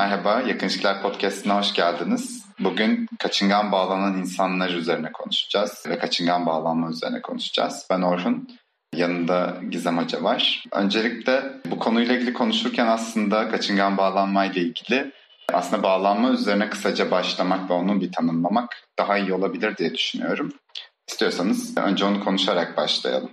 Merhaba, Yakın İlişkiler Podcast'ına hoş geldiniz. Bugün kaçıngan bağlanan insanlar üzerine konuşacağız ve kaçıngan bağlanma üzerine konuşacağız. Ben Orhun, yanında Gizem Hoca var. Öncelikle bu konuyla ilgili konuşurken aslında kaçıngan bağlanma ile ilgili aslında bağlanma üzerine kısaca başlamak ve onu bir tanımlamak daha iyi olabilir diye düşünüyorum. İstiyorsanız önce onu konuşarak başlayalım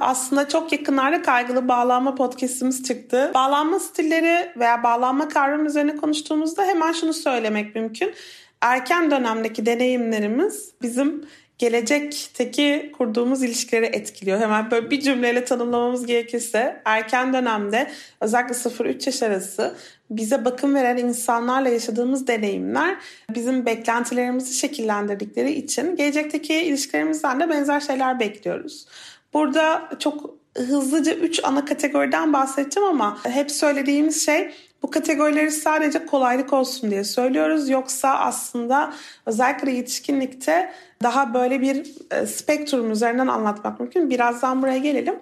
aslında çok yakınlarda kaygılı bağlanma podcastimiz çıktı. Bağlanma stilleri veya bağlanma kavramı üzerine konuştuğumuzda hemen şunu söylemek mümkün. Erken dönemdeki deneyimlerimiz bizim gelecekteki kurduğumuz ilişkileri etkiliyor. Hemen böyle bir cümleyle tanımlamamız gerekirse erken dönemde özellikle 0-3 yaş arası bize bakım veren insanlarla yaşadığımız deneyimler bizim beklentilerimizi şekillendirdikleri için gelecekteki ilişkilerimizden de benzer şeyler bekliyoruz. Burada çok hızlıca üç ana kategoriden bahsedeceğim ama hep söylediğimiz şey bu kategorileri sadece kolaylık olsun diye söylüyoruz. Yoksa aslında özellikle yetişkinlikte daha böyle bir e, spektrum üzerinden anlatmak mümkün. Birazdan buraya gelelim.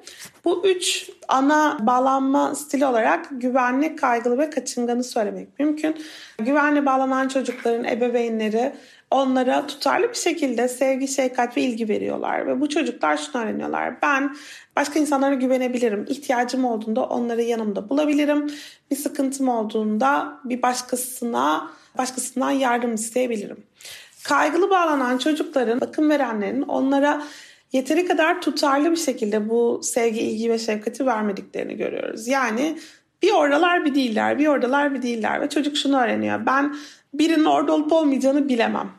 Bu üç ana bağlanma stili olarak güvenli, kaygılı ve kaçınganı söylemek mümkün. Güvenli bağlanan çocukların ebeveynleri onlara tutarlı bir şekilde sevgi, şefkat ve ilgi veriyorlar. Ve bu çocuklar şunu öğreniyorlar. Ben başka insanlara güvenebilirim. İhtiyacım olduğunda onları yanımda bulabilirim. Bir sıkıntım olduğunda bir başkasına başkasından yardım isteyebilirim. Kaygılı bağlanan çocukların, bakım verenlerin onlara yeteri kadar tutarlı bir şekilde bu sevgi, ilgi ve şefkati vermediklerini görüyoruz. Yani bir oradalar bir değiller, bir oradalar bir değiller ve çocuk şunu öğreniyor. Ben birinin orada olup olmayacağını bilemem.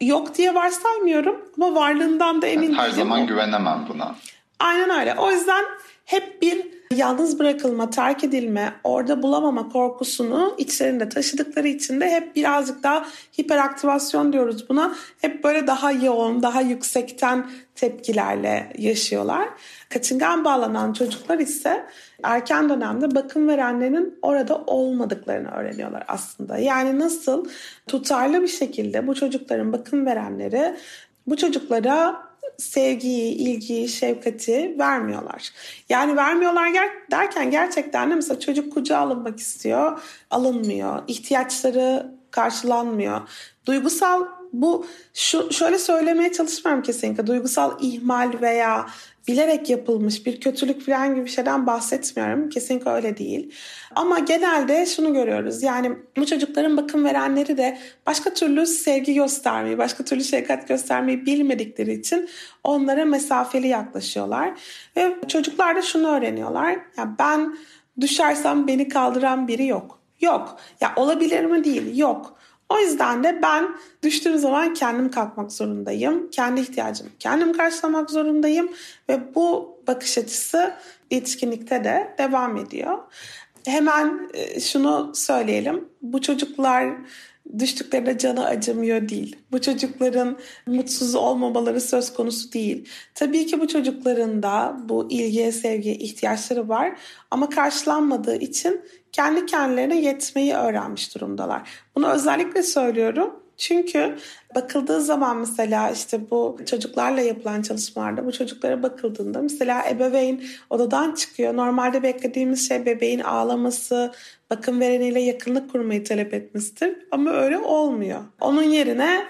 Yok diye varsaymıyorum ama varlığından da emin değilim. Her zaman güvenemem buna. Aynen öyle. O yüzden hep bir yalnız bırakılma, terk edilme, orada bulamama korkusunu içlerinde taşıdıkları için de hep birazcık daha hiperaktivasyon diyoruz buna. Hep böyle daha yoğun, daha yüksekten tepkilerle yaşıyorlar. Kaçıngan bağlanan çocuklar ise erken dönemde bakım verenlerin orada olmadıklarını öğreniyorlar aslında. Yani nasıl tutarlı bir şekilde bu çocukların bakım verenleri bu çocuklara sevgiyi, ilgiyi, şefkati vermiyorlar. Yani vermiyorlar derken gerçekten de mesela çocuk kucağa alınmak istiyor, alınmıyor. İhtiyaçları karşılanmıyor. Duygusal bu şu şöyle söylemeye çalışmıyorum kesinlikle. Duygusal ihmal veya bilerek yapılmış bir kötülük falan gibi şeyden bahsetmiyorum. Kesinlikle öyle değil. Ama genelde şunu görüyoruz. Yani bu çocukların bakım verenleri de başka türlü sevgi göstermeyi, başka türlü şefkat göstermeyi bilmedikleri için onlara mesafeli yaklaşıyorlar. Ve çocuklar da şunu öğreniyorlar. Ya ben düşersem beni kaldıran biri yok. Yok. Ya olabilir mi değil? Yok. O yüzden de ben düştüğüm zaman kendim kalkmak zorundayım. Kendi ihtiyacımı kendim karşılamak zorundayım. Ve bu bakış açısı yetişkinlikte de devam ediyor. Hemen e, şunu söyleyelim. Bu çocuklar düştüklerinde canı acımıyor değil. Bu çocukların mutsuz olmamaları söz konusu değil. Tabii ki bu çocukların da bu ilgiye, sevgiye ihtiyaçları var ama karşılanmadığı için kendi kendilerine yetmeyi öğrenmiş durumdalar. Bunu özellikle söylüyorum. Çünkü bakıldığı zaman mesela işte bu çocuklarla yapılan çalışmalarda bu çocuklara bakıldığında mesela ebeveyn odadan çıkıyor. Normalde beklediğimiz şey bebeğin ağlaması, bakım vereniyle yakınlık kurmayı talep etmesidir. Ama öyle olmuyor. Onun yerine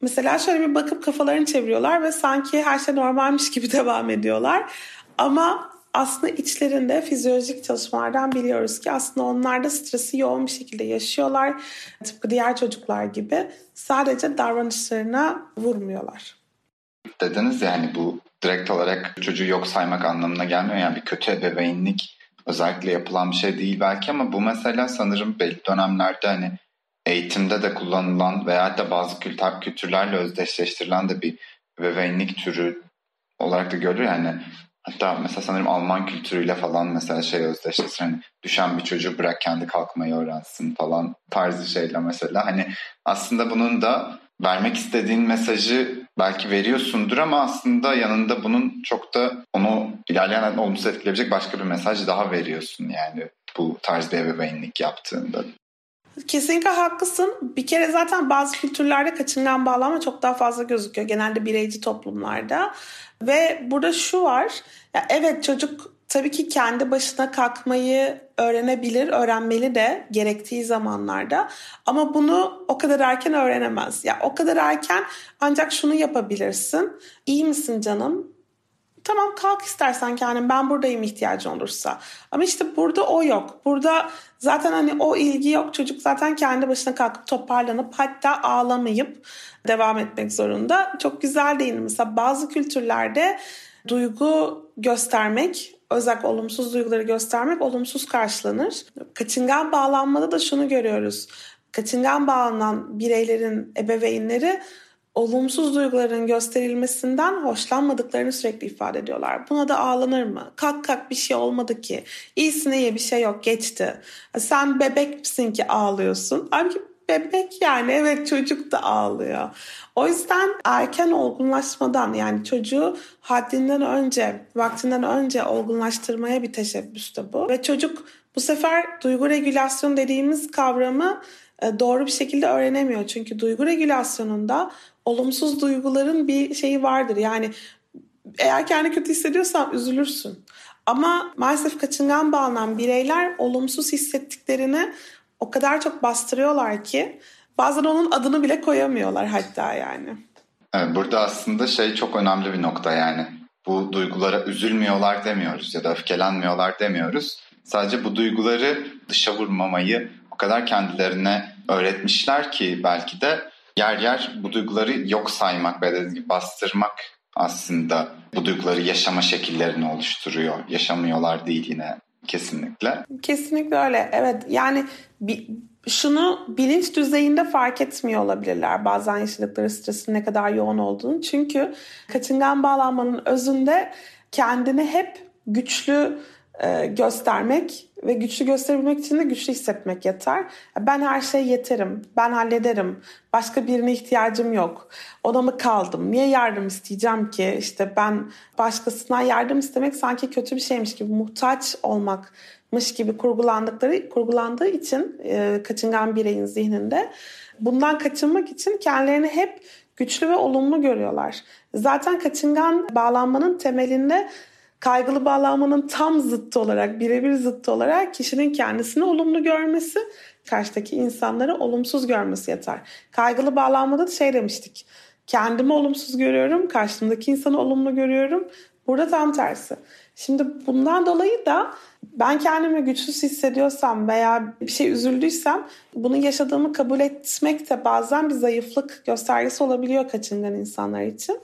mesela şöyle bir bakıp kafalarını çeviriyorlar ve sanki her şey normalmiş gibi devam ediyorlar. Ama aslında içlerinde fizyolojik çalışmalardan biliyoruz ki aslında onlar da stresi yoğun bir şekilde yaşıyorlar. Tıpkı diğer çocuklar gibi sadece davranışlarına vurmuyorlar. Dediniz yani bu direkt olarak çocuğu yok saymak anlamına gelmiyor. Yani bir kötü ebeveynlik özellikle yapılan bir şey değil belki ama bu mesela sanırım belli dönemlerde hani eğitimde de kullanılan veya da bazı kültür, kültürlerle özdeşleştirilen de bir ebeveynlik türü olarak da görülür. Yani hatta mesela sanırım Alman kültürüyle falan mesela şey özdeşleştir. Hani düşen bir çocuğu bırak kendi kalkmayı öğrensin falan tarzı şeyle mesela. Hani aslında bunun da vermek istediğin mesajı belki veriyorsundur ama aslında yanında bunun çok da onu ilerleyen olumsuz etkileyebilecek başka bir mesaj daha veriyorsun yani bu tarz bir ebeveynlik yaptığında. Kesinlikle haklısın. Bir kere zaten bazı kültürlerde kaçıngan bağlama çok daha fazla gözüküyor. Genelde bireyci toplumlarda. Ve burada şu var. Ya evet çocuk tabii ki kendi başına kalkmayı öğrenebilir, öğrenmeli de gerektiği zamanlarda. Ama bunu o kadar erken öğrenemez. Ya o kadar erken ancak şunu yapabilirsin. İyi misin canım? Tamam kalk istersen kendin ben buradayım ihtiyacın olursa. Ama işte burada o yok. Burada zaten hani o ilgi yok. Çocuk zaten kendi başına kalkıp toparlanıp hatta ağlamayıp devam etmek zorunda. Çok güzel değil. Mesela bazı kültürlerde duygu göstermek özellikle olumsuz duyguları göstermek olumsuz karşılanır. Kaçıngan bağlanmada da şunu görüyoruz. Kaçıngan bağlanan bireylerin ebeveynleri olumsuz duyguların gösterilmesinden hoşlanmadıklarını sürekli ifade ediyorlar. Buna da ağlanır mı? Kalk kalk bir şey olmadı ki. İyisine ye bir şey yok geçti. Sen bebek misin ki ağlıyorsun? Halbuki bebek yani evet çocuk da ağlıyor. O yüzden erken olgunlaşmadan yani çocuğu haddinden önce, vaktinden önce olgunlaştırmaya bir teşebbüs de bu. Ve çocuk bu sefer duygu regülasyon dediğimiz kavramı e, doğru bir şekilde öğrenemiyor. Çünkü duygu regülasyonunda olumsuz duyguların bir şeyi vardır. Yani eğer kendi kötü hissediyorsan üzülürsün. Ama maalesef kaçıngan bağlanan bireyler olumsuz hissettiklerini o kadar çok bastırıyorlar ki bazen onun adını bile koyamıyorlar hatta yani. Evet, burada aslında şey çok önemli bir nokta yani. Bu duygulara üzülmüyorlar demiyoruz ya da öfkelenmiyorlar demiyoruz. Sadece bu duyguları dışa vurmamayı o kadar kendilerine öğretmişler ki belki de yer yer bu duyguları yok saymak ve dediğim gibi bastırmak aslında bu duyguları yaşama şekillerini oluşturuyor. Yaşamıyorlar değil yine kesinlikle. Kesinlikle öyle. Evet yani bir, şunu bilinç düzeyinde fark etmiyor olabilirler bazen yaşadıkları stresin ne kadar yoğun olduğunu. Çünkü kaçıngan bağlanmanın özünde kendini hep güçlü e, göstermek ve güçlü gösterebilmek için de güçlü hissetmek yeter. Ben her şey yeterim, ben hallederim, başka birine ihtiyacım yok. Ona mı kaldım, niye yardım isteyeceğim ki? İşte ben başkasından yardım istemek sanki kötü bir şeymiş gibi, muhtaç olmakmış gibi kurgulandıkları kurgulandığı için e, kaçıngan bireyin zihninde bundan kaçınmak için kendilerini hep güçlü ve olumlu görüyorlar. Zaten kaçıngan bağlanmanın temelinde kaygılı bağlanmanın tam zıttı olarak, birebir zıttı olarak kişinin kendisini olumlu görmesi, karşıdaki insanları olumsuz görmesi yeter. Kaygılı bağlanmada da şey demiştik. Kendimi olumsuz görüyorum, karşımdaki insanı olumlu görüyorum. Burada tam tersi. Şimdi bundan dolayı da ben kendimi güçsüz hissediyorsam veya bir şey üzüldüysem bunu yaşadığımı kabul etmek de bazen bir zayıflık göstergesi olabiliyor kaçıngan insanlar için.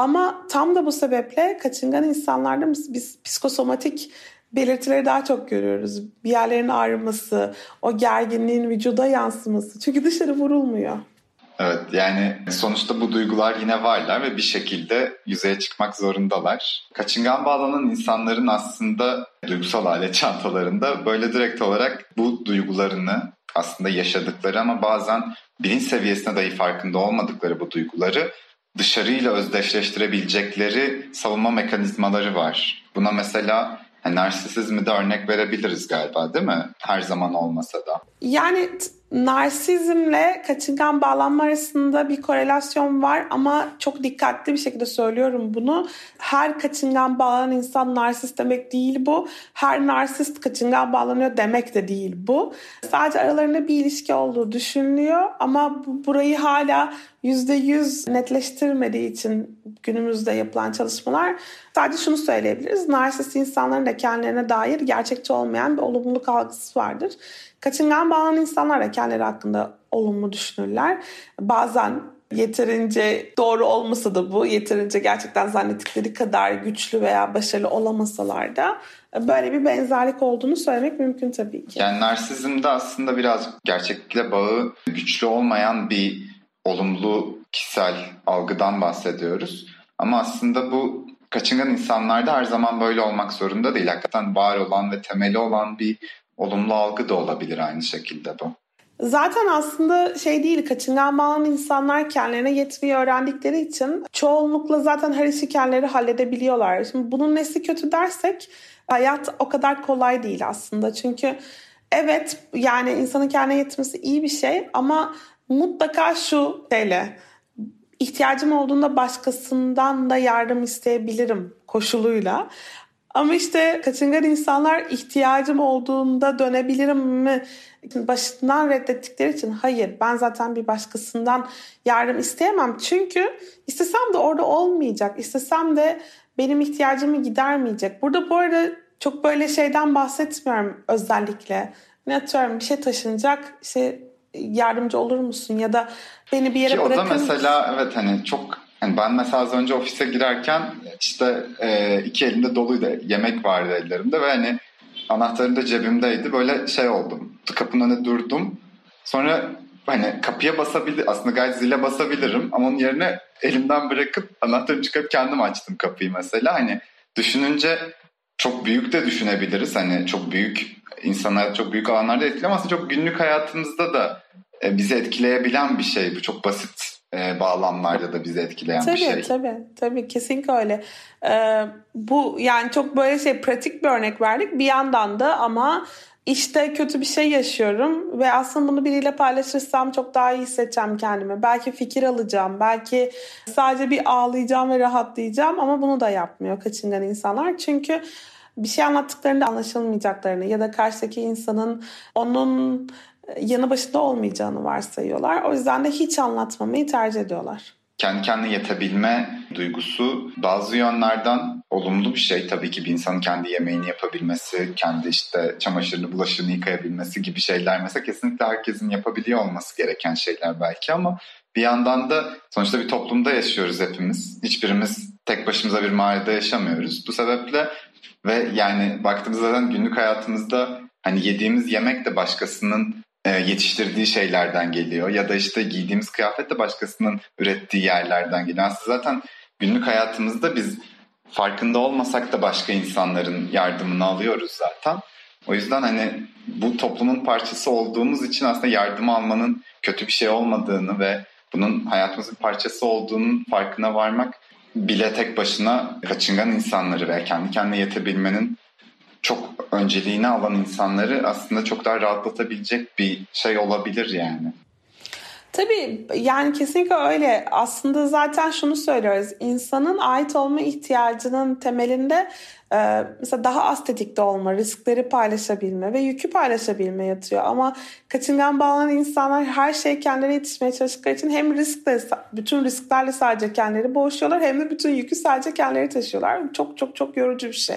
Ama tam da bu sebeple kaçıngan insanlarda biz psikosomatik belirtileri daha çok görüyoruz. Bir yerlerin ağrıması, o gerginliğin vücuda yansıması. Çünkü dışarı vurulmuyor. Evet yani sonuçta bu duygular yine varlar ve bir şekilde yüzeye çıkmak zorundalar. Kaçıngan bağlanan insanların aslında duygusal alet çantalarında böyle direkt olarak bu duygularını aslında yaşadıkları ama bazen bilinç seviyesine dahi farkında olmadıkları bu duyguları dışarıyla özdeşleştirebilecekleri savunma mekanizmaları var. Buna mesela yani narsisizmi de örnek verebiliriz galiba değil mi? Her zaman olmasa da. Yani Narsizmle kaçıngan bağlanma arasında bir korelasyon var ama çok dikkatli bir şekilde söylüyorum bunu. Her kaçıngan bağlanan insan narsist demek değil bu. Her narsist kaçıngan bağlanıyor demek de değil bu. Sadece aralarında bir ilişki olduğu düşünülüyor ama burayı hala %100 netleştirmediği için günümüzde yapılan çalışmalar sadece şunu söyleyebiliriz. Narsist insanların da kendilerine dair gerçekçi olmayan bir olumluluk algısı vardır. Kaçıngan bağlanan insanlar da kendileri hakkında olumlu düşünürler. Bazen yeterince doğru olmasa da bu yeterince gerçekten zannettikleri kadar güçlü veya başarılı olamasalar da böyle bir benzerlik olduğunu söylemek mümkün tabii ki. Yani narsizmde aslında biraz gerçeklikle bağı güçlü olmayan bir olumlu kişisel algıdan bahsediyoruz. Ama aslında bu kaçıngan insanlarda her zaman böyle olmak zorunda değil. Hakikaten var olan ve temeli olan bir olumlu algı da olabilir aynı şekilde bu. Zaten aslında şey değil kaçıngan bağlanan insanlar kendilerine yetmeyi öğrendikleri için çoğunlukla zaten her işi halledebiliyorlar. Şimdi bunun nesi kötü dersek hayat o kadar kolay değil aslında. Çünkü evet yani insanın kendine yetmesi iyi bir şey ama mutlaka şu şeyle ihtiyacım olduğunda başkasından da yardım isteyebilirim koşuluyla. Ama işte kaçıngan insanlar ihtiyacım olduğunda dönebilirim mi başından reddettikleri için hayır ben zaten bir başkasından yardım isteyemem. Çünkü istesem de orada olmayacak. İstesem de benim ihtiyacımı gidermeyecek. Burada bu arada çok böyle şeyden bahsetmiyorum özellikle. Ne atıyorum bir şey taşınacak işte yardımcı olur musun ya da beni bir yere Ki bırakır O da mesela evet hani çok yani ben mesela az önce ofise girerken işte e, iki elimde doluydu. Yemek vardı ellerimde ve hani anahtarım da cebimdeydi. Böyle şey oldum. Kapının önünde durdum. Sonra hani kapıya basabilir aslında gayet zile basabilirim ama onun yerine elimden bırakıp anahtarımı çıkarıp kendim açtım kapıyı mesela. Hani düşününce çok büyük de düşünebiliriz. Hani çok büyük insanlar çok büyük alanlarda etkiliyor ama aslında çok günlük hayatımızda da e, bizi etkileyebilen bir şey bu. Çok basit e, bağlamlarda da bizi etkileyen tabii, bir şey. Tabii tabii tabii kesinlikle öyle. Ee, bu yani çok böyle şey pratik bir örnek verdik bir yandan da ama işte kötü bir şey yaşıyorum ve aslında bunu biriyle paylaşırsam çok daha iyi hissedeceğim kendimi. Belki fikir alacağım, belki sadece bir ağlayacağım ve rahatlayacağım ama bunu da yapmıyor kaçıngan insanlar. Çünkü bir şey anlattıklarında anlaşılmayacaklarını ya da karşıdaki insanın onun yanı başında olmayacağını varsayıyorlar. O yüzden de hiç anlatmamayı tercih ediyorlar. Kendi kendine yetebilme duygusu bazı yönlerden olumlu bir şey. Tabii ki bir insanın kendi yemeğini yapabilmesi, kendi işte çamaşırını, bulaşığını yıkayabilmesi gibi şeyler mesela kesinlikle herkesin yapabiliyor olması gereken şeyler belki ama bir yandan da sonuçta bir toplumda yaşıyoruz hepimiz. Hiçbirimiz tek başımıza bir mahallede yaşamıyoruz. Bu sebeple ve yani baktığımızda zaten günlük hayatımızda hani yediğimiz yemek de başkasının e, yetiştirdiği şeylerden geliyor ya da işte giydiğimiz kıyafet de başkasının ürettiği yerlerden geliyor. Aslında zaten günlük hayatımızda biz farkında olmasak da başka insanların yardımını alıyoruz zaten. O yüzden hani bu toplumun parçası olduğumuz için aslında yardım almanın kötü bir şey olmadığını ve bunun hayatımızın parçası olduğunun farkına varmak bile tek başına kaçıngan insanları ve kendi kendine yetebilmenin çok önceliğini alan insanları aslında çok daha rahatlatabilecek bir şey olabilir yani. Tabii yani kesinlikle öyle. Aslında zaten şunu söylüyoruz. İnsanın ait olma ihtiyacının temelinde e, mesela daha az tetikte olma, riskleri paylaşabilme ve yükü paylaşabilme yatıyor. Ama kaçıngan bağlanan insanlar her şey kendileri yetişmeye çalıştıkları için hem riskle, bütün risklerle sadece kendileri boğuşuyorlar hem de bütün yükü sadece kendileri taşıyorlar. Çok çok çok yorucu bir şey.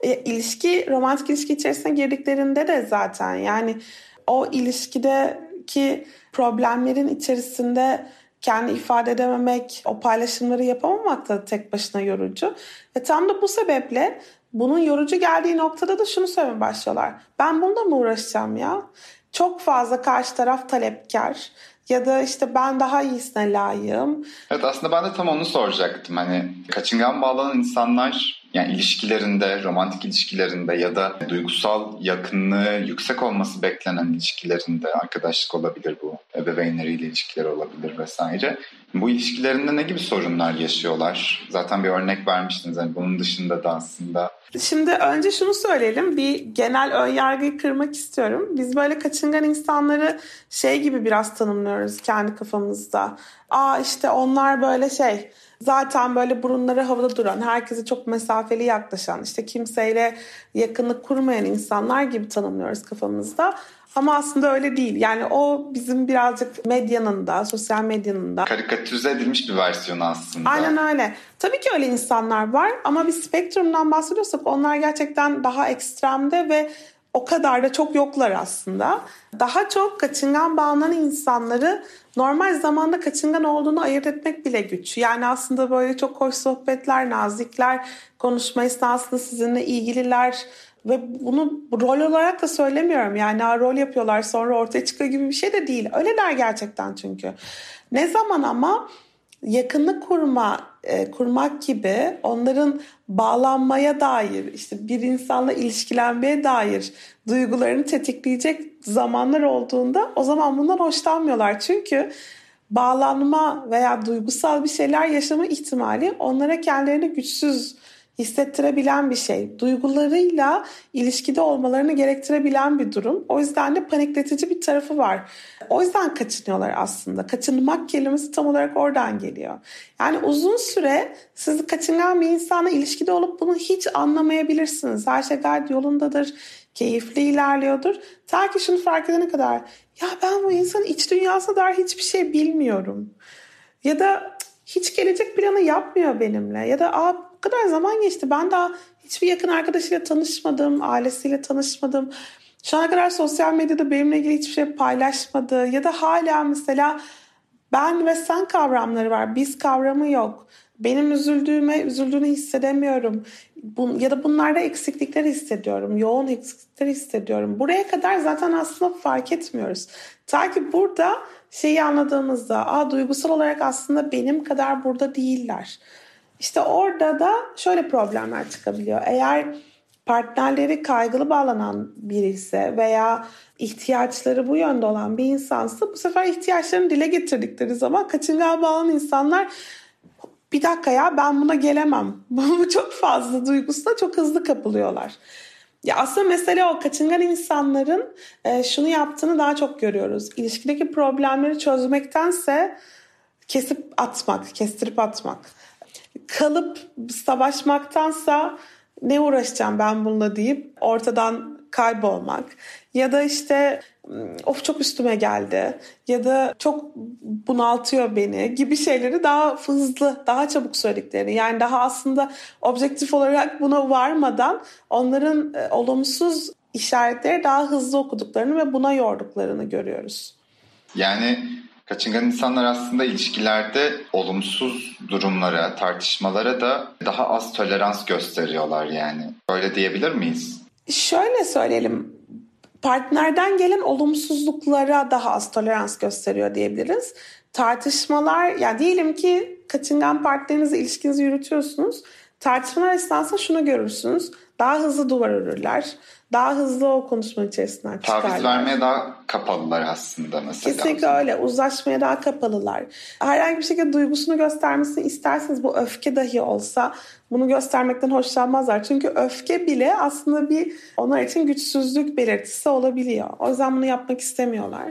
E, ilişki, romantik ilişki içerisine girdiklerinde de zaten yani o ilişkideki problemlerin içerisinde kendi ifade edememek, o paylaşımları yapamamak da tek başına yorucu. Ve tam da bu sebeple bunun yorucu geldiği noktada da şunu söylemeye başlıyorlar. Ben bununla mı uğraşacağım ya? Çok fazla karşı taraf talepkar ya da işte ben daha iyisine layığım. Evet aslında ben de tam onu soracaktım. Hani kaçıngan bağlanan insanlar yani ilişkilerinde, romantik ilişkilerinde ya da duygusal yakınlığı yüksek olması beklenen ilişkilerinde arkadaşlık olabilir bu, ebeveynleriyle ilişkileri olabilir vesaire. Bu ilişkilerinde ne gibi sorunlar yaşıyorlar? Zaten bir örnek vermiştiniz. Yani bunun dışında da aslında Şimdi önce şunu söyleyelim. Bir genel ön yargıyı kırmak istiyorum. Biz böyle kaçıngan insanları şey gibi biraz tanımlıyoruz kendi kafamızda. Aa işte onlar böyle şey zaten böyle burunları havada duran, herkese çok mesafeli yaklaşan, işte kimseyle yakınlık kurmayan insanlar gibi tanımlıyoruz kafamızda. Ama aslında öyle değil. Yani o bizim birazcık medyanın da, sosyal medyanın da. Karikatürize edilmiş bir versiyonu aslında. Aynen öyle. Tabii ki öyle insanlar var ama bir spektrumdan bahsediyorsak onlar gerçekten daha ekstremde ve o kadar da çok yoklar aslında. Daha çok kaçıngan bağlanan insanları normal zamanda kaçıngan olduğunu ayırt etmek bile güç. Yani aslında böyle çok hoş sohbetler, nazikler, konuşma esnasında sizinle ilgililer ve bunu rol olarak da söylemiyorum. Yani rol yapıyorlar sonra ortaya çıkıyor gibi bir şey de değil. Öyleler gerçekten çünkü. Ne zaman ama yakınlık kurma e, kurmak gibi onların bağlanmaya dair işte bir insanla ilişkilenmeye dair duygularını tetikleyecek zamanlar olduğunda o zaman bundan hoşlanmıyorlar. Çünkü bağlanma veya duygusal bir şeyler yaşama ihtimali onlara kendilerini güçsüz hissettirebilen bir şey. Duygularıyla ilişkide olmalarını gerektirebilen bir durum. O yüzden de panikletici bir tarafı var. O yüzden kaçınıyorlar aslında. Kaçınmak kelimesi tam olarak oradan geliyor. Yani uzun süre siz kaçıngan bir insanla ilişkide olup bunu hiç anlamayabilirsiniz. Her şey gayet yolundadır, keyifli ilerliyordur. Ta ki şunu fark edene kadar ya ben bu insanın iç dünyasına dair hiçbir şey bilmiyorum. Ya da hiç gelecek planı yapmıyor benimle. Ya da Aa, kadar zaman geçti. Ben daha hiçbir yakın arkadaşıyla tanışmadım, ailesiyle tanışmadım. Şu ana kadar sosyal medyada benimle ilgili hiçbir şey paylaşmadı. Ya da hala mesela ben ve sen kavramları var. Biz kavramı yok. Benim üzüldüğüme üzüldüğünü hissedemiyorum. Bun, ya da bunlarda eksiklikler hissediyorum. Yoğun eksiklikler hissediyorum. Buraya kadar zaten aslında fark etmiyoruz. Ta ki burada şeyi anladığımızda Aa, duygusal olarak aslında benim kadar burada değiller. İşte orada da şöyle problemler çıkabiliyor. Eğer partnerleri kaygılı bağlanan biri ise veya ihtiyaçları bu yönde olan bir insansa bu sefer ihtiyaçlarını dile getirdikleri zaman kaçıngağa bağlanan insanlar bir dakika ya ben buna gelemem. Bu çok fazla duygusuna çok hızlı kapılıyorlar. Ya aslında mesele o kaçıngan insanların e, şunu yaptığını daha çok görüyoruz. İlişkideki problemleri çözmektense kesip atmak, kestirip atmak. Kalıp savaşmaktansa ne uğraşacağım ben bununla deyip ortadan kaybolmak. Ya da işte of çok üstüme geldi ya da çok bunaltıyor beni gibi şeyleri daha hızlı, daha çabuk söylediklerini. Yani daha aslında objektif olarak buna varmadan onların e, olumsuz işaretleri daha hızlı okuduklarını ve buna yorduklarını görüyoruz. Yani kaçıngan insanlar aslında ilişkilerde olumsuz durumlara, tartışmalara da daha az tolerans gösteriyorlar yani. Öyle diyebilir miyiz? Şöyle söyleyelim partnerden gelen olumsuzluklara daha az tolerans gösteriyor diyebiliriz. Tartışmalar yani diyelim ki kaçıngan partnerinizle ilişkinizi yürütüyorsunuz. Tartışmalar esnasında şunu görürsünüz. Daha hızlı duvar örürler. Daha hızlı o konuşma içerisinden çıkarlar. Taviz vermeye daha kapalılar aslında mesela. Kesinlikle öyle. Uzlaşmaya daha kapalılar. Herhangi bir şekilde duygusunu göstermesini isterseniz bu öfke dahi olsa bunu göstermekten hoşlanmazlar. Çünkü öfke bile aslında bir onlar için güçsüzlük belirtisi olabiliyor. O yüzden bunu yapmak istemiyorlar.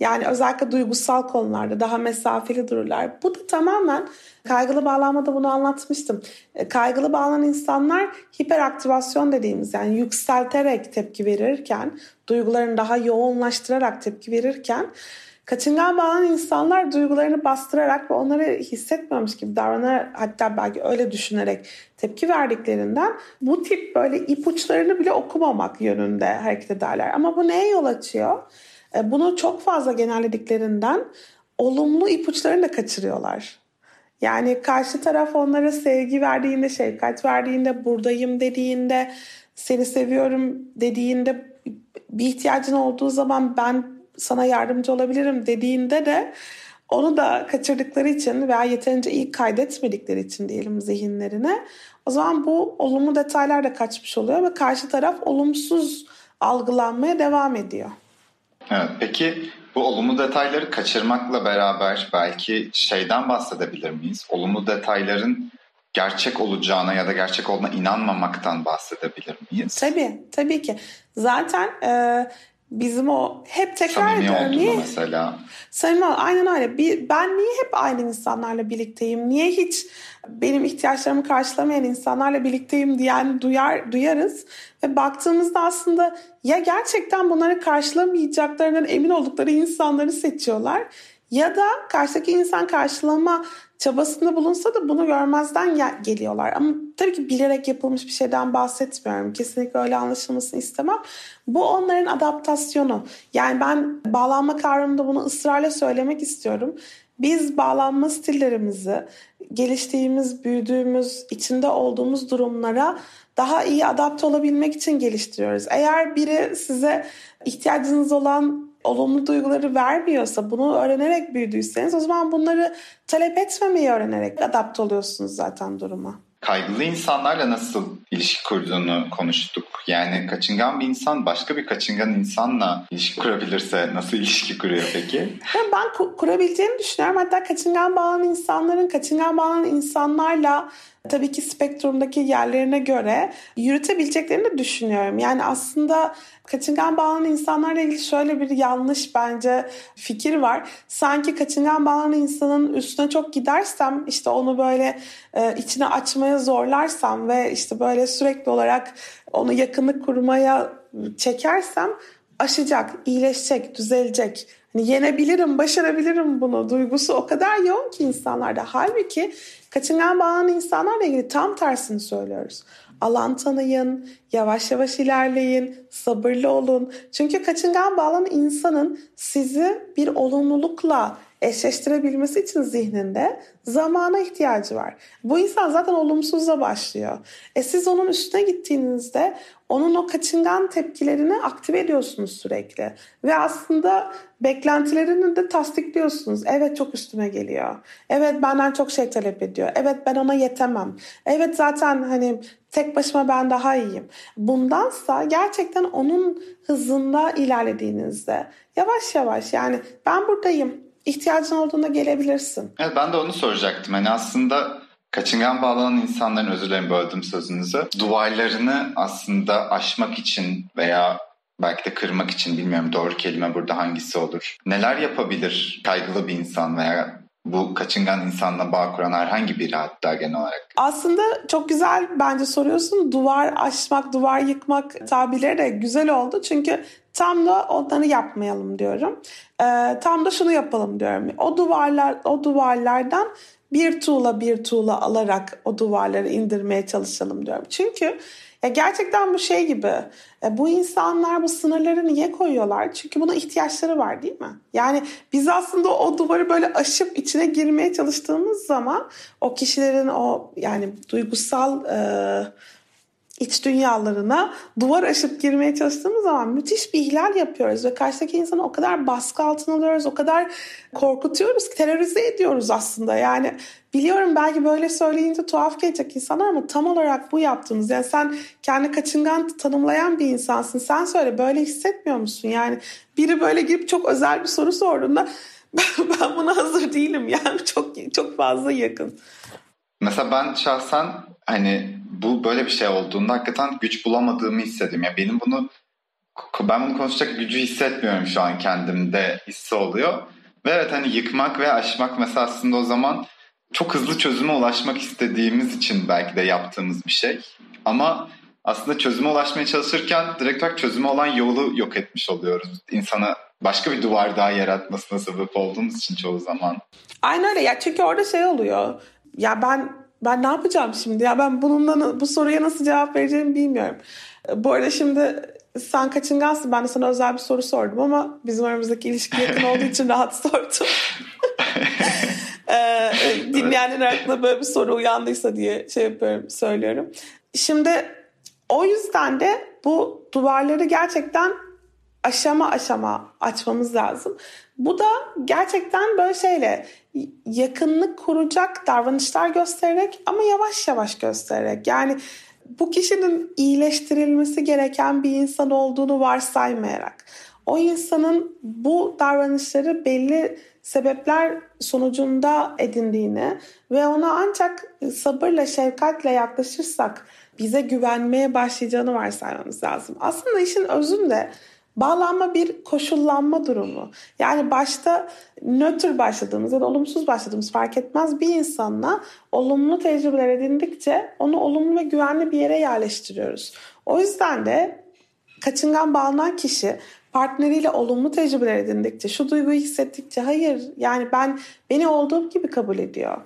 Yani özellikle duygusal konularda daha mesafeli dururlar. Bu da tamamen kaygılı bağlanmada bunu anlatmıştım. E, kaygılı bağlanan insanlar hiperaktivasyon dediğimiz yani yükselterek tepki verirken, duygularını daha yoğunlaştırarak tepki verirken Kaçıngan bağlanan insanlar duygularını bastırarak ve onları hissetmemiş gibi davranarak hatta belki öyle düşünerek tepki verdiklerinden bu tip böyle ipuçlarını bile okumamak yönünde hareket ederler. Ama bu neye yol açıyor? E, bunu çok fazla genellediklerinden olumlu ipuçlarını da kaçırıyorlar. Yani karşı taraf onlara sevgi verdiğinde, şefkat verdiğinde, buradayım dediğinde, seni seviyorum dediğinde, bir ihtiyacın olduğu zaman ben sana yardımcı olabilirim dediğinde de onu da kaçırdıkları için veya yeterince iyi kaydetmedikleri için diyelim zihinlerine o zaman bu olumlu detaylar da kaçmış oluyor ve karşı taraf olumsuz algılanmaya devam ediyor. Evet, peki bu olumlu detayları kaçırmakla beraber belki şeyden bahsedebilir miyiz? Olumlu detayların gerçek olacağına ya da gerçek olduğuna inanmamaktan bahsedebilir miyiz? Tabii, tabii ki. Zaten e, bizim o hep tekrar Samimi. Niye? mesela. Samimi aynen öyle. Bir, ben niye hep aynı insanlarla birlikteyim? Niye hiç benim ihtiyaçlarımı karşılamayan insanlarla birlikteyim diyen duyar duyarız ve baktığımızda aslında ya gerçekten bunları karşılamayacaklarından emin oldukları insanları seçiyorlar ya da karşıdaki insan karşılama çabasında bulunsa da bunu görmezden gel- geliyorlar. Ama tabii ki bilerek yapılmış bir şeyden bahsetmiyorum. Kesinlikle öyle anlaşılmasını istemem. Bu onların adaptasyonu. Yani ben bağlanma kavramında bunu ısrarla söylemek istiyorum. Biz bağlanma stillerimizi geliştiğimiz, büyüdüğümüz, içinde olduğumuz durumlara daha iyi adapte olabilmek için geliştiriyoruz. Eğer biri size ihtiyacınız olan olumlu duyguları vermiyorsa, bunu öğrenerek büyüdüyseniz o zaman bunları talep etmemeyi öğrenerek adapte oluyorsunuz zaten duruma. Kaygılı insanlarla nasıl ilişki kurduğunu konuştuk. Yani kaçıngan bir insan başka bir kaçıngan insanla ilişki kurabilirse nasıl ilişki kuruyor peki? Ben kurabileceğini düşünüyorum. Hatta kaçıngan bağlanan insanların kaçıngan bağlanan insanlarla tabii ki spektrumdaki yerlerine göre yürütebileceklerini düşünüyorum. Yani aslında kaçıngan bağlanan insanlarla ilgili şöyle bir yanlış bence fikir var. Sanki kaçıngan bağlanan insanın üstüne çok gidersem işte onu böyle e, içine açmaya zorlarsam ve işte böyle sürekli olarak onu yakınlık kurmaya çekersem aşacak, iyileşecek, düzelecek. Hani yenebilirim, başarabilirim bunu duygusu o kadar yoğun ki insanlarda. Halbuki kaçıngan bağlanan insanlarla ilgili tam tersini söylüyoruz. Alan tanıyın, yavaş yavaş ilerleyin, sabırlı olun. Çünkü kaçıngan bağlanan insanın sizi bir olumlulukla eşleştirebilmesi için zihninde zamana ihtiyacı var. Bu insan zaten olumsuzla başlıyor. E siz onun üstüne gittiğinizde onun o kaçıngan tepkilerini aktive ediyorsunuz sürekli. Ve aslında beklentilerini de tasdikliyorsunuz. Evet çok üstüme geliyor. Evet benden çok şey talep ediyor. Evet ben ona yetemem. Evet zaten hani tek başıma ben daha iyiyim. Bundansa gerçekten onun hızında ilerlediğinizde yavaş yavaş yani ben buradayım. İhtiyacın olduğunda gelebilirsin. Evet ben de onu soracaktım. Hani aslında kaçıngan bağlanan insanların özür dilerim böldüm sözünüzü. Duvarlarını aslında aşmak için veya belki de kırmak için bilmiyorum doğru kelime burada hangisi olur. Neler yapabilir kaygılı bir insan veya bu kaçıngan insanla bağ kuran herhangi biri hatta genel olarak? Aslında çok güzel bence soruyorsun. Duvar aşmak, duvar yıkmak tabirleri de güzel oldu. Çünkü tam da onları yapmayalım diyorum. Ee, tam da şunu yapalım diyorum. O duvarlar, o duvarlardan bir tuğla bir tuğla alarak o duvarları indirmeye çalışalım diyorum. Çünkü ya gerçekten bu şey gibi. E, bu insanlar bu sınırları niye koyuyorlar? Çünkü buna ihtiyaçları var değil mi? Yani biz aslında o duvarı böyle aşıp içine girmeye çalıştığımız zaman o kişilerin o yani duygusal e, iç dünyalarına duvar aşıp girmeye çalıştığımız zaman müthiş bir ihlal yapıyoruz ve karşıdaki insanı o kadar baskı altına alıyoruz, o kadar korkutuyoruz ki terörize ediyoruz aslında. Yani biliyorum belki böyle söyleyince tuhaf gelecek insanlar ama tam olarak bu yaptığımız. Yani sen kendi kaçıngan tanımlayan bir insansın. Sen söyle böyle hissetmiyor musun? Yani biri böyle girip çok özel bir soru sorduğunda ben buna hazır değilim yani çok çok fazla yakın. Mesela ben şahsen hani bu böyle bir şey olduğunda hakikaten güç bulamadığımı hissediyorum. Yani benim bunu ben bunu konuşacak gücü hissetmiyorum şu an kendimde hissi oluyor. Ve evet hani yıkmak ve aşmak mesela aslında o zaman çok hızlı çözüme ulaşmak istediğimiz için belki de yaptığımız bir şey. Ama aslında çözüme ulaşmaya çalışırken direkt olarak çözüme olan yolu yok etmiş oluyoruz. İnsana başka bir duvar daha yaratmasına sebep olduğumuz için çoğu zaman. Aynen öyle ya çünkü orada şey oluyor. Ya ben ben ne yapacağım şimdi? Ya ben bununla bu soruya nasıl cevap vereceğimi bilmiyorum. Bu arada şimdi sen kaçıngansın. Ben de sana özel bir soru sordum ama bizim aramızdaki ilişki yakın olduğu için rahat sordum. ee, dinleyenlerin aklına böyle bir soru uyandıysa diye şey yapıyorum, söylüyorum. Şimdi o yüzden de bu duvarları gerçekten aşama aşama açmamız lazım. Bu da gerçekten böyle şeyle yakınlık kuracak davranışlar göstererek ama yavaş yavaş göstererek. Yani bu kişinin iyileştirilmesi gereken bir insan olduğunu varsaymayarak o insanın bu davranışları belli sebepler sonucunda edindiğini ve ona ancak sabırla, şefkatle yaklaşırsak bize güvenmeye başlayacağını varsaymamız lazım. Aslında işin özünde Bağlanma bir koşullanma durumu. Yani başta nötr başladığımız ya da olumsuz başladığımız fark etmez bir insanla olumlu tecrübeler edindikçe onu olumlu ve güvenli bir yere yerleştiriyoruz. O yüzden de kaçıngan bağlanan kişi partneriyle olumlu tecrübeler edindikçe, şu duyguyu hissettikçe hayır yani ben beni olduğum gibi kabul ediyor.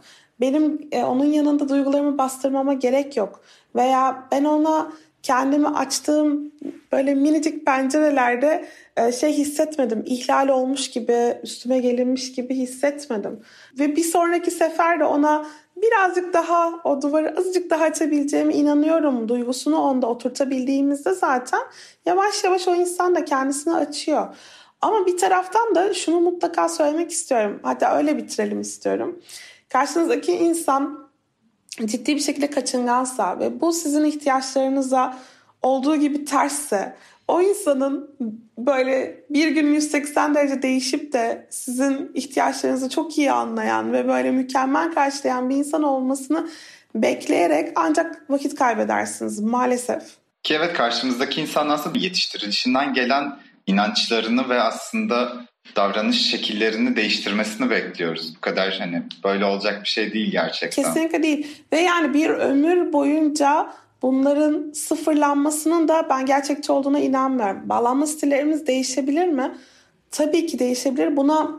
Benim e, onun yanında duygularımı bastırmama gerek yok. Veya ben ona kendimi açtığım böyle minicik pencerelerde e, şey hissetmedim. İhlal olmuş gibi, üstüme gelinmiş gibi hissetmedim. Ve bir sonraki sefer de ona birazcık daha o duvarı azıcık daha açabileceğime inanıyorum duygusunu onda oturtabildiğimizde zaten yavaş yavaş o insan da kendisini açıyor. Ama bir taraftan da şunu mutlaka söylemek istiyorum. Hatta öyle bitirelim istiyorum. Karşınızdaki insan ciddi bir şekilde kaçıngansa ve bu sizin ihtiyaçlarınıza olduğu gibi tersse o insanın böyle bir gün 180 derece değişip de sizin ihtiyaçlarınızı çok iyi anlayan ve böyle mükemmel karşılayan bir insan olmasını bekleyerek ancak vakit kaybedersiniz maalesef. Ki evet karşımızdaki insan bir yetiştirilişinden gelen inançlarını ve aslında davranış şekillerini değiştirmesini bekliyoruz. Bu kadar hani böyle olacak bir şey değil gerçekten. Kesinlikle değil. Ve yani bir ömür boyunca bunların sıfırlanmasının da ben gerçekçi olduğuna inanmıyorum. Bağlanma stillerimiz değişebilir mi? Tabii ki değişebilir. Buna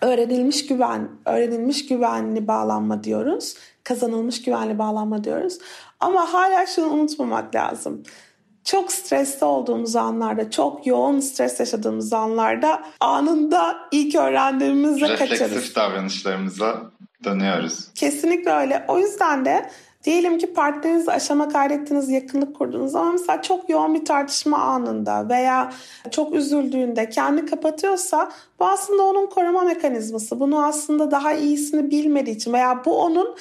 öğrenilmiş güven, öğrenilmiş güvenli bağlanma diyoruz. Kazanılmış güvenli bağlanma diyoruz. Ama hala şunu unutmamak lazım çok stresli olduğumuz anlarda, çok yoğun stres yaşadığımız anlarda anında ilk öğrendiğimizde Refleksif kaçarız. Refleksif davranışlarımıza dönüyoruz. Kesinlikle öyle. O yüzden de diyelim ki partnerinizle aşama kaydettiniz, yakınlık kurdunuz ama mesela çok yoğun bir tartışma anında veya çok üzüldüğünde kendi kapatıyorsa bu aslında onun koruma mekanizması. Bunu aslında daha iyisini bilmediği için veya bu onun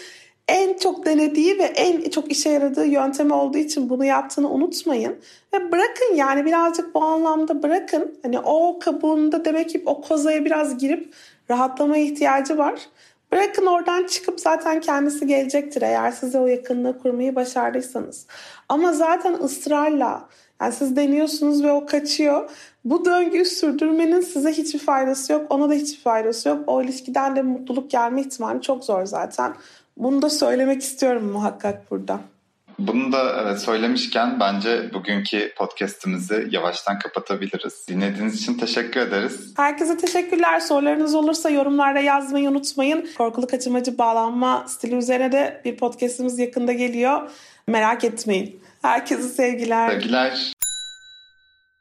en çok denediği ve en çok işe yaradığı yöntemi olduğu için bunu yaptığını unutmayın. Ve bırakın yani birazcık bu anlamda bırakın. Hani o kabuğunda demek ki o kozaya biraz girip rahatlamaya ihtiyacı var. Bırakın oradan çıkıp zaten kendisi gelecektir eğer size o yakınlığı kurmayı başardıysanız. Ama zaten ısrarla yani siz deniyorsunuz ve o kaçıyor. Bu döngüyü sürdürmenin size hiçbir faydası yok. Ona da hiçbir faydası yok. O ilişkiden de mutluluk gelme ihtimali çok zor zaten. Bunu da söylemek istiyorum muhakkak burada. Bunu da evet söylemişken bence bugünkü podcast'imizi yavaştan kapatabiliriz. Dinlediğiniz için teşekkür ederiz. Herkese teşekkürler. Sorularınız olursa yorumlarda yazmayı unutmayın. Korkulu kaçırmacı bağlanma stili üzerine de bir podcast'imiz yakında geliyor. Merak etmeyin. Herkese sevgiler. Sevgiler.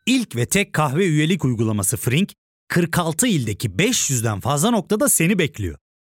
İlk ve tek kahve üyelik uygulaması Frink, 46 ildeki 500'den fazla noktada seni bekliyor.